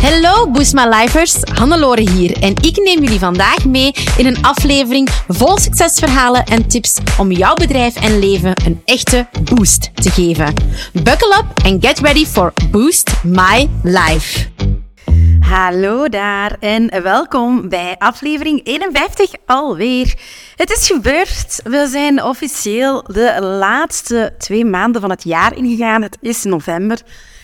Hallo Boost My Lifers, Hannelore hier en ik neem jullie vandaag mee in een aflevering vol succesverhalen en tips om jouw bedrijf en leven een echte boost te geven. Buckle up and get ready for Boost My Life. Hallo daar en welkom bij aflevering 51 alweer. Het is gebeurd. We zijn officieel de laatste twee maanden van het jaar ingegaan. Het is november.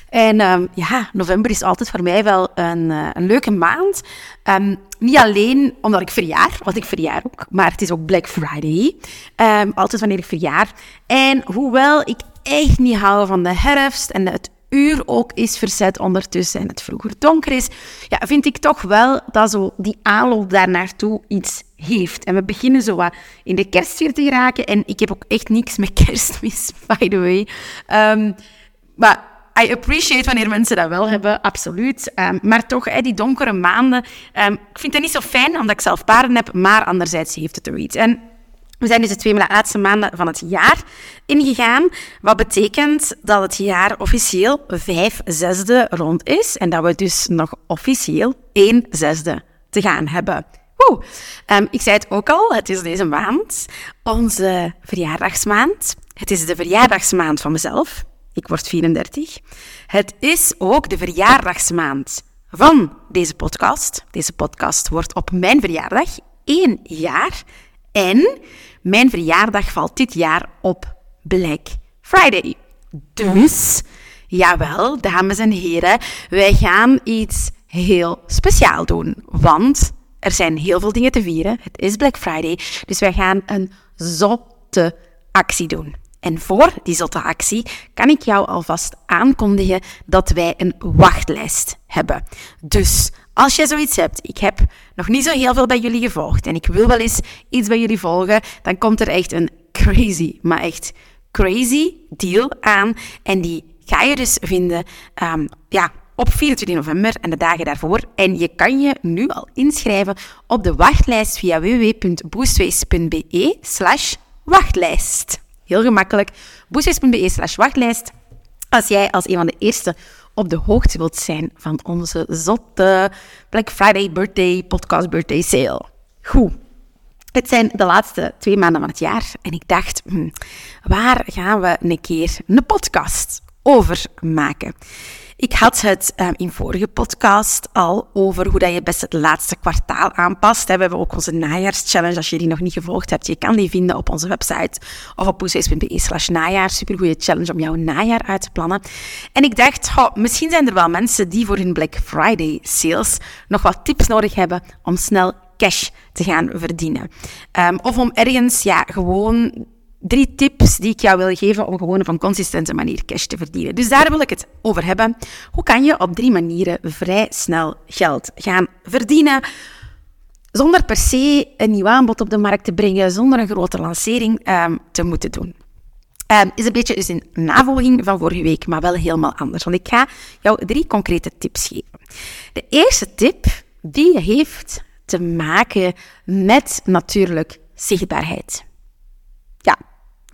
En um, ja, november is altijd voor mij wel een, uh, een leuke maand. Um, niet alleen omdat ik verjaar, want ik verjaar ook, maar het is ook Black Friday. Um, altijd wanneer ik verjaar. En hoewel ik echt niet hou van de herfst en het uur ook is verzet ondertussen en het vroeger donker is, ja, vind ik toch wel dat zo die aanloop daar naartoe iets heeft. En we beginnen zo wat in de kerstfeer te geraken. En ik heb ook echt niks met kerstmis, by the way. Maar I appreciate wanneer mensen dat wel hebben, absoluut. Um, maar toch, die donkere maanden, um, ik vind het niet zo fijn omdat ik zelf paarden heb, maar anderzijds heeft het er iets. En we zijn dus de twee laatste maanden van het jaar ingegaan, wat betekent dat het jaar officieel vijf zesde rond is en dat we dus nog officieel één zesde te gaan hebben. Woe. Um, ik zei het ook al, het is deze maand onze verjaardagsmaand. Het is de verjaardagsmaand van mezelf. Ik word 34. Het is ook de verjaardagsmaand van deze podcast. Deze podcast wordt op mijn verjaardag één jaar. En mijn verjaardag valt dit jaar op Black Friday. Dus, jawel, dames en heren, wij gaan iets heel speciaal doen. Want er zijn heel veel dingen te vieren. Het is Black Friday. Dus wij gaan een zotte actie doen. En voor die zotte actie kan ik jou alvast aankondigen dat wij een wachtlijst hebben. Dus als jij zoiets hebt, ik heb nog niet zo heel veel bij jullie gevolgd en ik wil wel eens iets bij jullie volgen, dan komt er echt een crazy, maar echt crazy deal aan. En die ga je dus vinden um, ja, op 24 november en de dagen daarvoor. En je kan je nu al inschrijven op de wachtlijst via www.boostways.be slash wachtlijst. Heel gemakkelijk. boostways.be slash wachtlijst. Als jij als een van de eerste op de hoogte wilt zijn van onze zotte Black Friday birthday podcast birthday sale. Goed. Het zijn de laatste twee maanden van het jaar en ik dacht, hm, waar gaan we een keer een podcast over maken? Ik had het um, in vorige podcast al over hoe dat je best het laatste kwartaal aanpast. We hebben ook onze najaarschallenge. Als je die nog niet gevolgd hebt, je kan die vinden op onze website of op poeswees.be slash najaar. Supergoeie challenge om jouw najaar uit te plannen. En ik dacht, misschien zijn er wel mensen die voor hun Black Friday sales nog wat tips nodig hebben om snel cash te gaan verdienen. Um, of om ergens ja, gewoon drie tips die ik jou wil geven om gewoon op een consistente manier cash te verdienen. Dus daar wil ik het over hebben. Hoe kan je op drie manieren vrij snel geld gaan verdienen? Zonder per se een nieuw aanbod op de markt te brengen, zonder een grote lancering um, te moeten doen. Um, is een beetje is een navolging van vorige week, maar wel helemaal anders. Want ik ga jou drie concrete tips geven. De eerste tip, die heeft te maken met natuurlijk zichtbaarheid.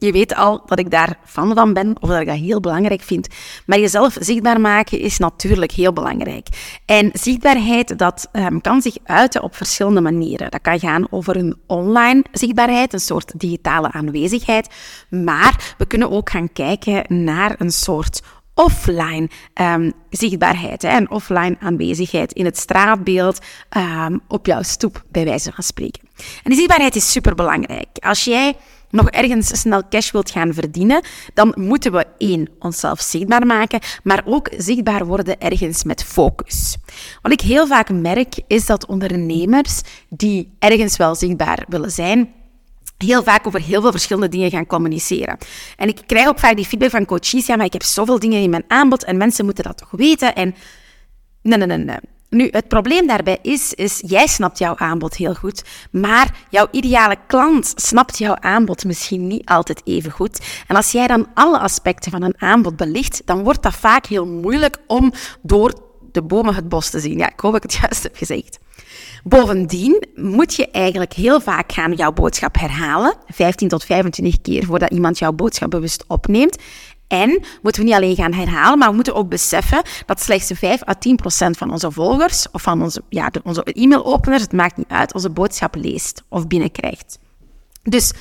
Je weet al dat ik daar fan van ben, of dat ik dat heel belangrijk vind. Maar jezelf zichtbaar maken is natuurlijk heel belangrijk. En zichtbaarheid, dat um, kan zich uiten op verschillende manieren. Dat kan gaan over een online zichtbaarheid, een soort digitale aanwezigheid. Maar we kunnen ook gaan kijken naar een soort offline um, zichtbaarheid hè, en offline aanwezigheid in het straatbeeld um, op jouw stoep, bij wijze van spreken. En die zichtbaarheid is super belangrijk. Als jij nog ergens snel cash wilt gaan verdienen, dan moeten we één, onszelf zichtbaar maken, maar ook zichtbaar worden ergens met focus. Wat ik heel vaak merk, is dat ondernemers die ergens wel zichtbaar willen zijn, heel vaak over heel veel verschillende dingen gaan communiceren. En ik krijg ook vaak die feedback van coaches, ja, maar ik heb zoveel dingen in mijn aanbod en mensen moeten dat toch weten. En nee, nee, nee, nee. Nu, het probleem daarbij is, is, jij snapt jouw aanbod heel goed, maar jouw ideale klant snapt jouw aanbod misschien niet altijd even goed. En als jij dan alle aspecten van een aanbod belicht, dan wordt dat vaak heel moeilijk om door de bomen het bos te zien. Ja, ik hoop dat ik het juist heb gezegd. Bovendien moet je eigenlijk heel vaak gaan jouw boodschap herhalen, 15 tot 25 keer voordat iemand jouw boodschap bewust opneemt. En moeten we niet alleen gaan herhalen, maar we moeten ook beseffen dat slechts 5 à 10 procent van onze volgers of van onze, ja, onze e-mailopeners, het maakt niet uit, onze boodschap leest of binnenkrijgt. Dus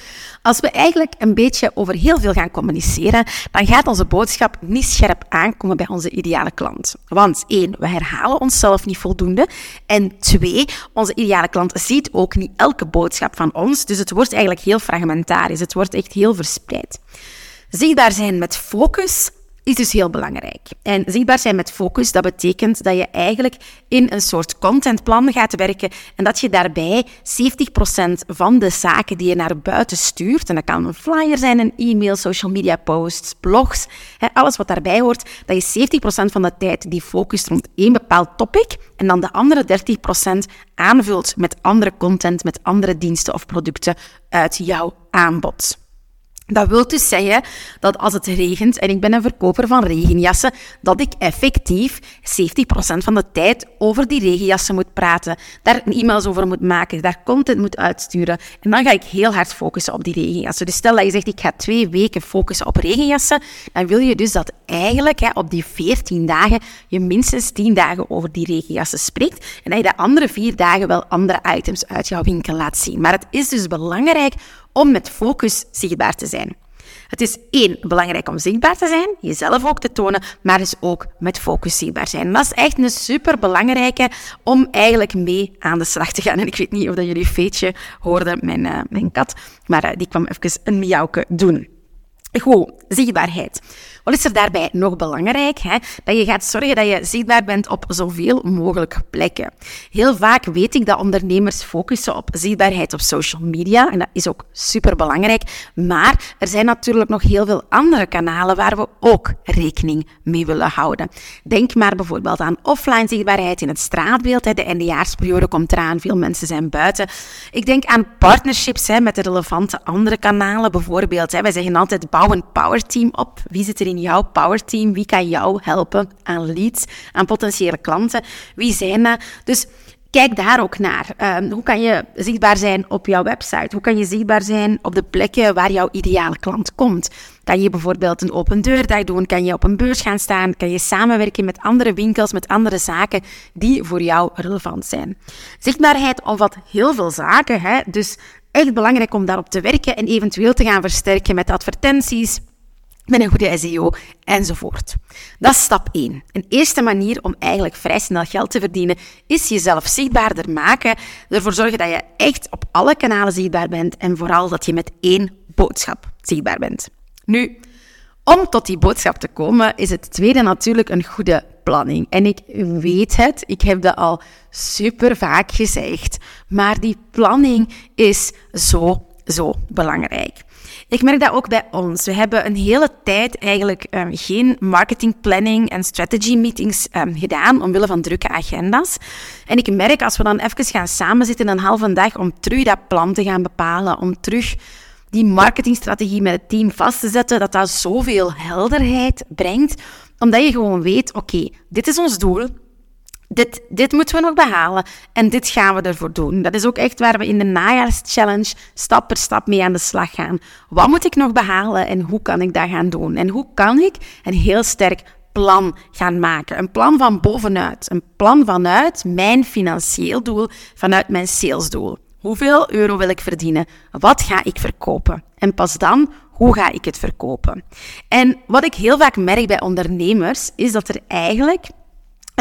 als we eigenlijk een beetje over heel veel gaan communiceren, dan gaat onze boodschap niet scherp aankomen bij onze ideale klant. Want één, we herhalen onszelf niet voldoende. En twee, onze ideale klant ziet ook niet elke boodschap van ons. Dus het wordt eigenlijk heel fragmentarisch. Het wordt echt heel verspreid. Zichtbaar zijn met focus is dus heel belangrijk. En zichtbaar zijn met focus, dat betekent dat je eigenlijk in een soort contentplan gaat werken en dat je daarbij 70% van de zaken die je naar buiten stuurt, en dat kan een flyer zijn, een e-mail, social media posts, blogs, hè, alles wat daarbij hoort, dat je 70% van de tijd die focust rond één bepaald topic en dan de andere 30% aanvult met andere content, met andere diensten of producten uit jouw aanbod. Dat wil dus zeggen dat als het regent en ik ben een verkoper van regenjassen, dat ik effectief 70% van de tijd over die regenjassen moet praten, daar e-mails over moet maken, daar content moet uitsturen. En dan ga ik heel hard focussen op die regenjassen. Dus stel dat je zegt, ik ga twee weken focussen op regenjassen, dan wil je dus dat eigenlijk hè, op die 14 dagen je minstens 10 dagen over die regenjassen spreekt en dat je de andere vier dagen wel andere items uit jouw winkel laat zien. Maar het is dus belangrijk om met focus zichtbaar te zijn. Het is één, belangrijk om zichtbaar te zijn, jezelf ook te tonen, maar dus ook met focus zichtbaar zijn. Dat is echt een super belangrijke om eigenlijk mee aan de slag te gaan. En ik weet niet of dat jullie Feetje hoorden, mijn, uh, mijn kat, maar uh, die kwam even een miauwke doen. Goed, zichtbaarheid. Wat is er daarbij nog belangrijk? Hè? Dat je gaat zorgen dat je zichtbaar bent op zoveel mogelijk plekken. Heel vaak weet ik dat ondernemers focussen op zichtbaarheid op social media. En dat is ook super belangrijk. Maar er zijn natuurlijk nog heel veel andere kanalen waar we ook rekening mee willen houden. Denk maar bijvoorbeeld aan offline zichtbaarheid in het straatbeeld. Hè. De eindejaarsperiode komt eraan, veel mensen zijn buiten. Ik denk aan partnerships hè, met de relevante andere kanalen. Bijvoorbeeld, hè, wij zeggen altijd bouw een powerteam op. Wie zit er in jouw powerteam? Wie kan jou helpen aan leads, aan potentiële klanten? Wie zijn dat? Dus kijk daar ook naar. Ehm, hoe kan je zichtbaar zijn op jouw website? Hoe kan je zichtbaar zijn op de plekken waar jouw ideale klant komt? Kan je bijvoorbeeld een open deurdag doen? Kan je op een beurs gaan staan? Kan je samenwerken met andere winkels, met andere zaken die voor jou relevant zijn? Zichtbaarheid omvat heel veel zaken, hè? dus echt belangrijk om daarop te werken en eventueel te gaan versterken met advertenties, met een goede SEO enzovoort. Dat is stap 1. Een eerste manier om eigenlijk vrij snel geld te verdienen is jezelf zichtbaarder maken. Ervoor zorgen dat je echt op alle kanalen zichtbaar bent en vooral dat je met één boodschap zichtbaar bent. Nu, om tot die boodschap te komen is het tweede natuurlijk een goede planning. En ik weet het, ik heb dat al super vaak gezegd, maar die planning is zo, zo belangrijk. Ik merk dat ook bij ons. We hebben een hele tijd eigenlijk um, geen marketingplanning en strategy meetings um, gedaan, omwille van drukke agenda's. En ik merk als we dan even gaan samenzitten een halve dag om terug dat plan te gaan bepalen, om terug die marketingstrategie met het team vast te zetten, dat dat zoveel helderheid brengt, omdat je gewoon weet, oké, dit is ons doel, dit, dit moeten we nog behalen en dit gaan we ervoor doen. Dat is ook echt waar we in de najaarschallenge stap per stap mee aan de slag gaan. Wat moet ik nog behalen en hoe kan ik dat gaan doen? En hoe kan ik een heel sterk plan gaan maken? Een plan van bovenuit. Een plan vanuit mijn financieel doel, vanuit mijn salesdoel. Hoeveel euro wil ik verdienen? Wat ga ik verkopen? En pas dan, hoe ga ik het verkopen? En wat ik heel vaak merk bij ondernemers, is dat er eigenlijk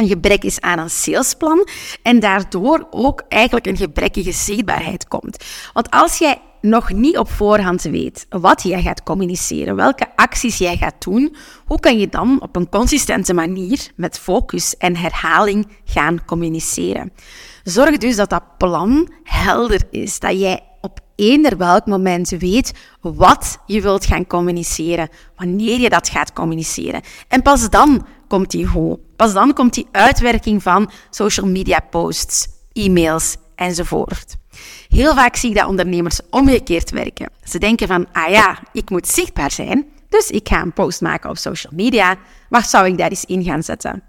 een gebrek is aan een salesplan en daardoor ook eigenlijk een gebrekkige zichtbaarheid komt. Want als jij nog niet op voorhand weet wat jij gaat communiceren, welke acties jij gaat doen, hoe kan je dan op een consistente manier met focus en herhaling gaan communiceren? Zorg dus dat dat plan helder is, dat jij op eender welk moment weet wat je wilt gaan communiceren, wanneer je dat gaat communiceren. En pas dan komt die hoe. Pas dan komt die uitwerking van social media posts, e-mails enzovoort. Heel vaak zie ik dat ondernemers omgekeerd werken. Ze denken van, ah ja, ik moet zichtbaar zijn, dus ik ga een post maken op social media. Waar zou ik daar eens in gaan zetten?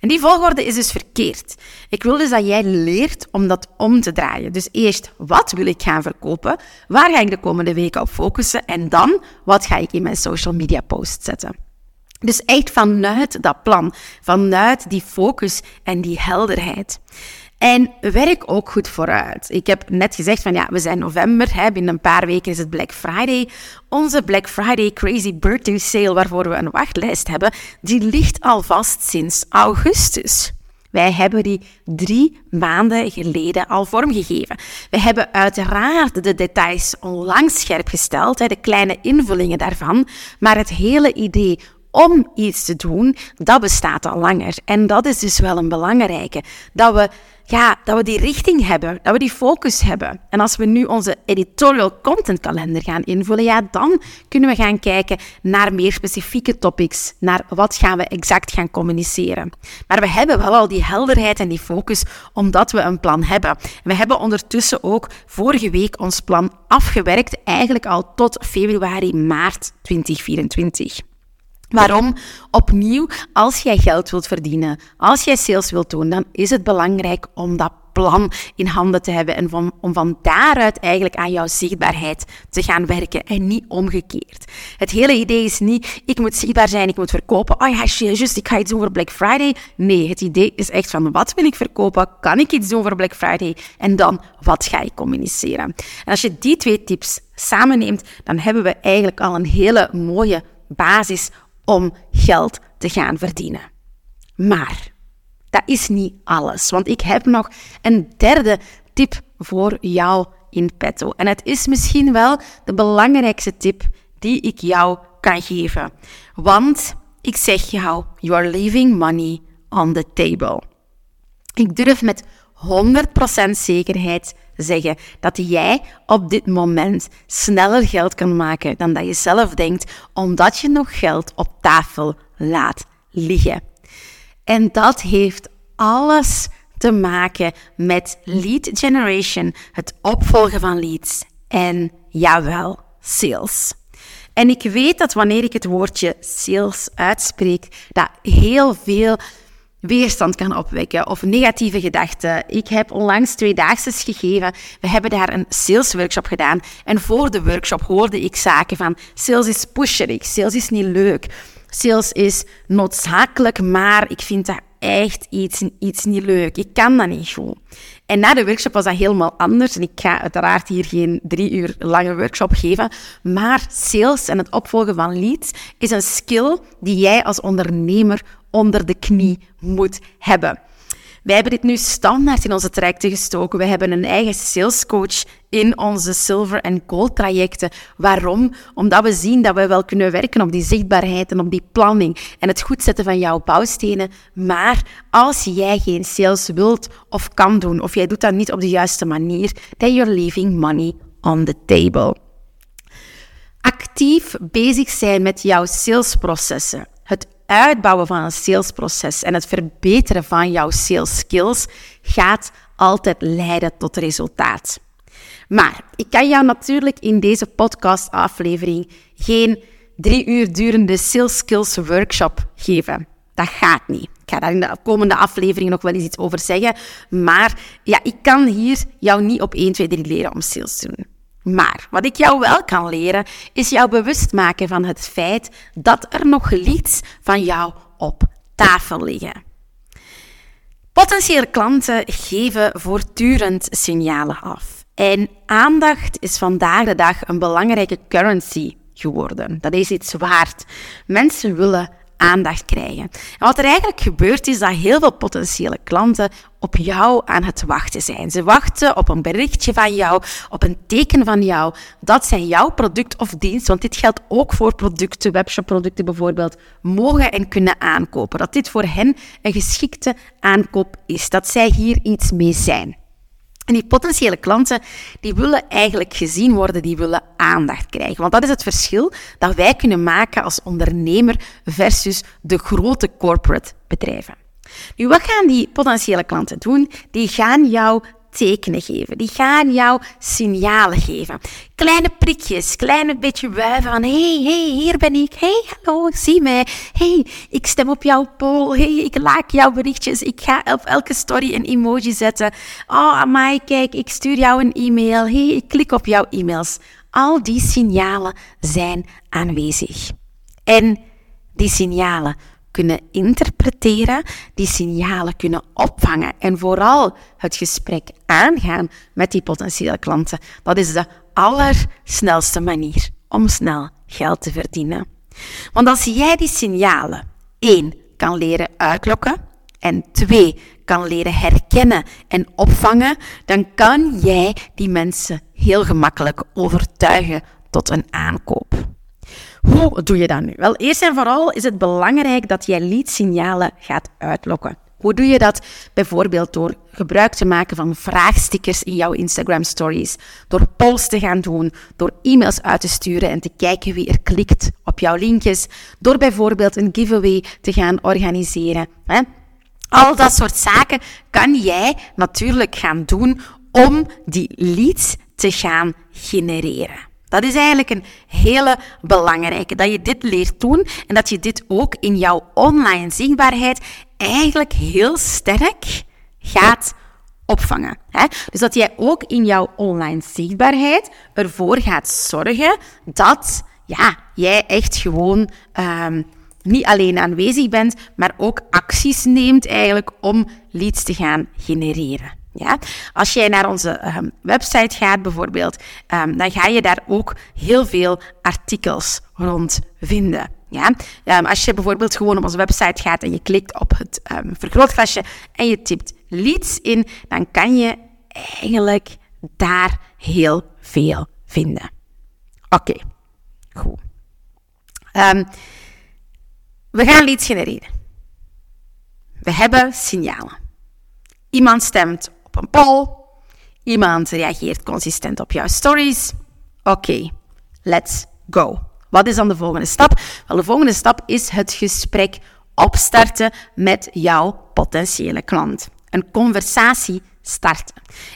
En die volgorde is dus verkeerd. Ik wil dus dat jij leert om dat om te draaien. Dus eerst, wat wil ik gaan verkopen? Waar ga ik de komende weken op focussen? En dan, wat ga ik in mijn social media post zetten? Dus echt vanuit dat plan, vanuit die focus en die helderheid. En werk ook goed vooruit. Ik heb net gezegd van ja, we zijn november, hè, binnen een paar weken is het Black Friday. Onze Black Friday Crazy Birthday Sale, waarvoor we een wachtlijst hebben, die ligt al vast sinds augustus. Wij hebben die drie maanden geleden al vormgegeven. We hebben uiteraard de details onlangs scherp gesteld, de kleine invullingen daarvan, maar het hele idee om iets te doen, dat bestaat al langer. En dat is dus wel een belangrijke. Dat we, ja, dat we die richting hebben, dat we die focus hebben. En als we nu onze editorial content kalender gaan invullen, ja, dan kunnen we gaan kijken naar meer specifieke topics, naar wat gaan we exact gaan communiceren. Maar we hebben wel al die helderheid en die focus, omdat we een plan hebben. We hebben ondertussen ook vorige week ons plan afgewerkt, eigenlijk al tot februari, maart 2024. Waarom? Opnieuw, als jij geld wilt verdienen, als jij sales wilt doen, dan is het belangrijk om dat plan in handen te hebben en om van daaruit eigenlijk aan jouw zichtbaarheid te gaan werken en niet omgekeerd. Het hele idee is niet, ik moet zichtbaar zijn, ik moet verkopen. Oh ja, juist, ik ga iets doen voor Black Friday. Nee, het idee is echt van, wat wil ik verkopen? Kan ik iets doen voor Black Friday? En dan, wat ga ik communiceren? En als je die twee tips samenneemt, dan hebben we eigenlijk al een hele mooie basis om geld te gaan verdienen. Maar dat is niet alles, want ik heb nog een derde tip voor jou in petto. En het is misschien wel de belangrijkste tip die ik jou kan geven. Want ik zeg jou, you are leaving money on the table. Ik durf met 100% zekerheid zeggen dat jij op dit moment sneller geld kan maken dan dat je zelf denkt, omdat je nog geld op tafel laat liggen. En dat heeft alles te maken met lead generation, het opvolgen van leads en jawel, sales. En ik weet dat wanneer ik het woordje sales uitspreek, dat heel veel weerstand kan opwekken of negatieve gedachten. Ik heb onlangs twee daagses gegeven. We hebben daar een sales workshop gedaan. En voor de workshop hoorde ik zaken van sales is pusherig, sales is niet leuk. Sales is noodzakelijk, maar ik vind dat echt iets, iets niet leuk. Ik kan dat niet goed. En na de workshop was dat helemaal anders. En ik ga uiteraard hier geen drie uur lange workshop geven. Maar sales en het opvolgen van leads is een skill die jij als ondernemer onder de knie moet hebben. Wij hebben dit nu standaard in onze trajecten gestoken. We hebben een eigen salescoach in onze silver en gold trajecten. Waarom? Omdat we zien dat we wel kunnen werken op die zichtbaarheid en op die planning en het goed zetten van jouw bouwstenen. Maar als jij geen sales wilt of kan doen, of jij doet dat niet op de juiste manier, then you're leaving money on the table. Actief bezig zijn met jouw salesprocessen. Het uitbouwen van een salesproces en het verbeteren van jouw sales skills gaat altijd leiden tot resultaat. Maar ik kan jou natuurlijk in deze podcast-aflevering geen drie uur durende sales skills workshop geven. Dat gaat niet. Ik ga daar in de komende aflevering nog wel eens iets over zeggen. Maar ja, ik kan hier jou niet op 1, 2, 3 leren om sales te doen. Maar wat ik jou wel kan leren, is jou bewust maken van het feit dat er nog leads van jou op tafel liggen. Potentiële klanten geven voortdurend signalen af. En aandacht is vandaag de dag een belangrijke currency geworden. Dat is iets waard. Mensen willen aandacht krijgen. En wat er eigenlijk gebeurt is dat heel veel potentiële klanten op jou aan het wachten zijn. Ze wachten op een berichtje van jou, op een teken van jou, dat zij jouw product of dienst, want dit geldt ook voor producten, webshopproducten bijvoorbeeld, mogen en kunnen aankopen. Dat dit voor hen een geschikte aankoop is, dat zij hier iets mee zijn. En die potentiële klanten, die willen eigenlijk gezien worden, die willen aandacht krijgen. Want dat is het verschil dat wij kunnen maken als ondernemer versus de grote corporate bedrijven. Nu, wat gaan die potentiële klanten doen? Die gaan jou tekenen geven. Die gaan jou signalen geven. Kleine prikjes, kleine beetje wuiven van hey, hey, hier ben ik. Hey, hallo, zie mij. Hey, ik stem op jouw poll. Hey, ik like jouw berichtjes. Ik ga op elke story een emoji zetten. Oh, amai, kijk, ik stuur jou een e-mail. Hey, ik klik op jouw e-mails. Al die signalen zijn aanwezig. En die signalen kunnen interpreteren, die signalen kunnen opvangen en vooral het gesprek aangaan met die potentiële klanten. Dat is de allersnelste manier om snel geld te verdienen. Want als jij die signalen één kan leren uitlokken en twee kan leren herkennen en opvangen, dan kan jij die mensen heel gemakkelijk overtuigen tot een aankoop. Hoe doe je dat nu? Wel, eerst en vooral is het belangrijk dat jij leadsignalen gaat uitlokken. Hoe doe je dat? Bijvoorbeeld door gebruik te maken van vraagstickers in jouw Instagram stories, door polls te gaan doen, door e-mails uit te sturen en te kijken wie er klikt op jouw linkjes, door bijvoorbeeld een giveaway te gaan organiseren. Hè? Al dat soort zaken kan jij natuurlijk gaan doen om die leads te gaan genereren. Dat is eigenlijk een hele belangrijke, dat je dit leert doen en dat je dit ook in jouw online zichtbaarheid eigenlijk heel sterk gaat opvangen. Hè? Dus dat jij ook in jouw online zichtbaarheid ervoor gaat zorgen dat ja, jij echt gewoon um, niet alleen aanwezig bent, maar ook acties neemt eigenlijk om leads te gaan genereren. Ja? Als jij naar onze um, website gaat bijvoorbeeld, um, dan ga je daar ook heel veel artikels rond vinden. Ja? Um, als je bijvoorbeeld gewoon op onze website gaat en je klikt op het vergrootglasje en je typt leads in, dan kan je eigenlijk daar heel veel vinden. Oké, okay. goed. we gaan leads genereren. We hebben signalen. Iemand stemt op een poll. Iemand reageert consistent op jouw stories. Oké, let's go. Wat is dan de volgende stap? Wel, de volgende stap is het gesprek opstarten met jouw potentiële klant. Een conversatie starten.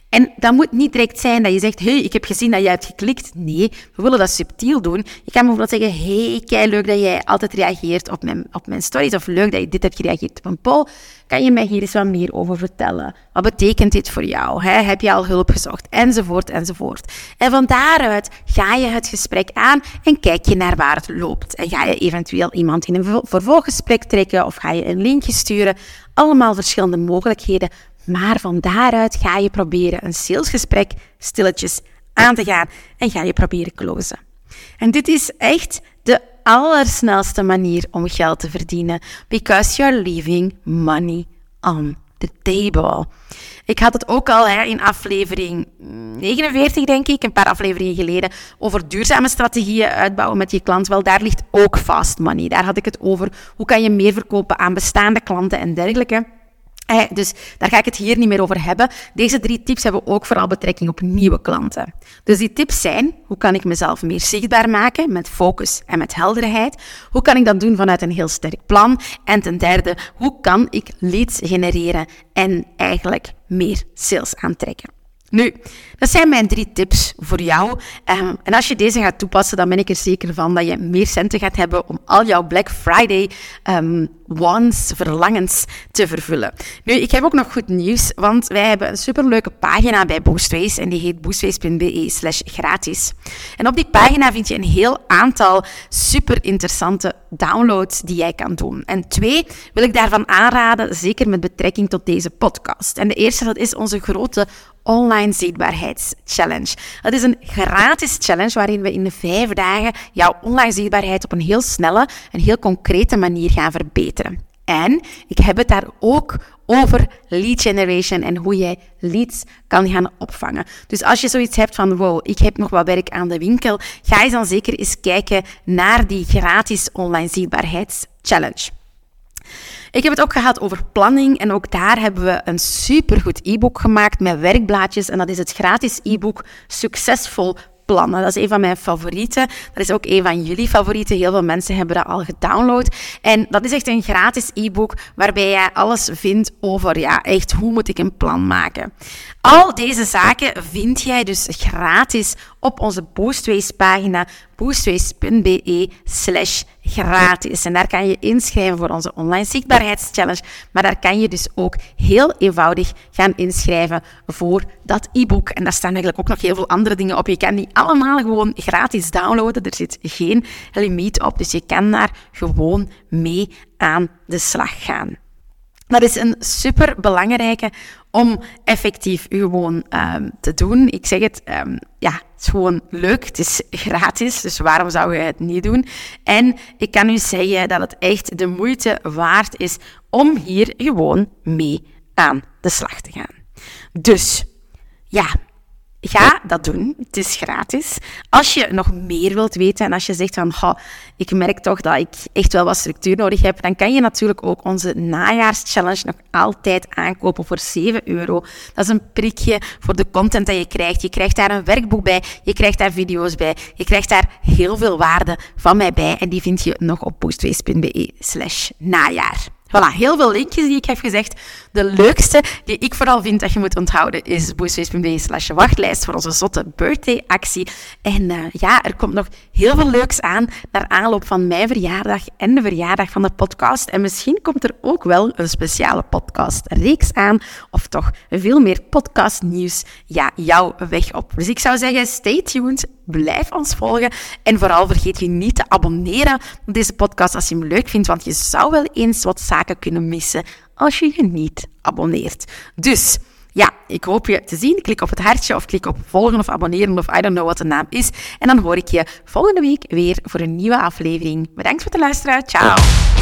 En dat moet niet direct zijn dat je zegt, hey, ik heb gezien dat jij hebt geklikt. Nee, we willen dat subtiel doen. Je kan bijvoorbeeld zeggen, hey, kei leuk dat jij altijd reageert op mijn, op mijn stories, of leuk dat je dit hebt gereageerd op een poll. Kan je mij hier eens wat meer over vertellen? Wat betekent dit voor jou? Heb je al hulp gezocht? Enzovoort, enzovoort. En van daaruit ga je het gesprek aan en kijk je naar waar het loopt. En ga je eventueel iemand in een vervolggesprek trekken of ga je een linkje sturen. Allemaal verschillende mogelijkheden maar van daaruit ga je proberen een salesgesprek stilletjes aan te gaan en ga je proberen closen. En dit is echt allersnelste manier om geld te verdienen. Because you're leaving money on the table. Ik had het ook al hè, in aflevering 49, denk ik, een paar afleveringen geleden, over duurzame strategieën uitbouwen met je klant. Wel, daar ligt ook fast money. Daar had ik het over. Hoe kan je meer verkopen aan bestaande klanten en dergelijke. Eh, dus daar ga ik het hier niet meer over hebben. Deze drie tips hebben ook vooral betrekking op nieuwe klanten. Dus die tips zijn, hoe kan ik mezelf meer zichtbaar maken met focus en met helderheid? Hoe kan ik dat doen vanuit een heel sterk plan? En ten derde, hoe kan ik leads genereren en eigenlijk meer sales aantrekken? Nu, dat zijn mijn drie tips voor jou. Um, en als je deze gaat toepassen, dan ben ik er zeker van dat je meer centen gaat hebben om al jouw Black Friday um, wants, verlangens te vervullen. Nu, ik heb ook nog goed nieuws, want wij hebben een superleuke pagina bij Boostways en die heet boostways.be slash gratis. En op die pagina vind je een heel aantal super interessante downloads die jij kan doen. En twee wil ik daarvan aanraden, zeker met betrekking tot deze podcast. En de eerste, dat is onze grote online zichtbaarheidschallenge. Dat is een gratis challenge waarin we in vijf dagen jouw online zichtbaarheid op een heel snelle en heel concrete manier gaan verbeteren. En ik heb het daar ook over lead generation en hoe jij leads kan gaan opvangen. Dus als je zoiets hebt van, wow, ik heb nog wat werk aan de winkel, ga eens dan zeker eens kijken naar die gratis online zichtbaarheidschallenge. Ik heb het ook gehad over planning en ook daar hebben we een supergoed e-book gemaakt met werkblaadjes en dat is het gratis e-book Succesvol plannen. Dat is een van mijn favorieten. Dat is ook een van jullie favorieten. Heel veel mensen hebben dat al gedownload. En dat is echt een gratis e-book waarbij je alles vindt over, ja, echt hoe moet ik een plan maken. Al deze zaken vind jij dus gratis op onze Boostways pagina boostways.be slash gratis. En daar kan je inschrijven voor onze online zichtbaarheidschallenge. Maar daar kan je dus ook heel eenvoudig gaan inschrijven voor dat e-book. En daar staan eigenlijk ook nog heel veel andere dingen op. Je kan die allemaal gewoon gratis downloaden. Er zit geen limiet op, dus je kan daar gewoon mee aan de slag gaan. Dat is een super belangrijke om effectief gewoon um, te doen. Ik zeg het, um, ja, het is gewoon leuk. Het is gratis, dus waarom zou je het niet doen? En ik kan u zeggen dat het echt de moeite waard is om hier gewoon mee aan de slag te gaan. Dus ja, Ga dat doen. Het is gratis. Als je nog meer wilt weten en als je zegt van, ik merk toch dat ik echt wel wat structuur nodig heb, dan kan je natuurlijk ook onze najaarschallenge nog altijd aankopen voor 7 euro. Dat is een prikje voor de content dat je krijgt. Je krijgt daar een werkboek bij, je krijgt daar video's bij, je krijgt daar heel veel waarde van mij bij en die vind je nog op boostways.be slash najaar. Voilà, heel veel linkjes die ik heb gezegd. De leukste die ik vooral vind dat je moet onthouden is boostface.be slash wachtlijst voor onze zotte birthday actie. En uh, ja, er komt nog heel veel leuks aan naar aanloop van mijn verjaardag en de verjaardag van de podcast. En misschien komt er ook wel een speciale podcastreeks aan of toch veel meer podcastnieuws ja, jouw weg op. Dus ik zou zeggen, stay tuned Blijf ons volgen en vooral vergeet je niet te abonneren op deze podcast als je hem leuk vindt, want je zou wel eens wat zaken kunnen missen als je je niet abonneert. Dus ja, ik hoop je te zien. Klik op het hartje of klik op volgen of abonneren of I don't know wat de naam is. En dan hoor ik je volgende week weer voor een nieuwe aflevering. Bedankt voor het luisteren. Ciao.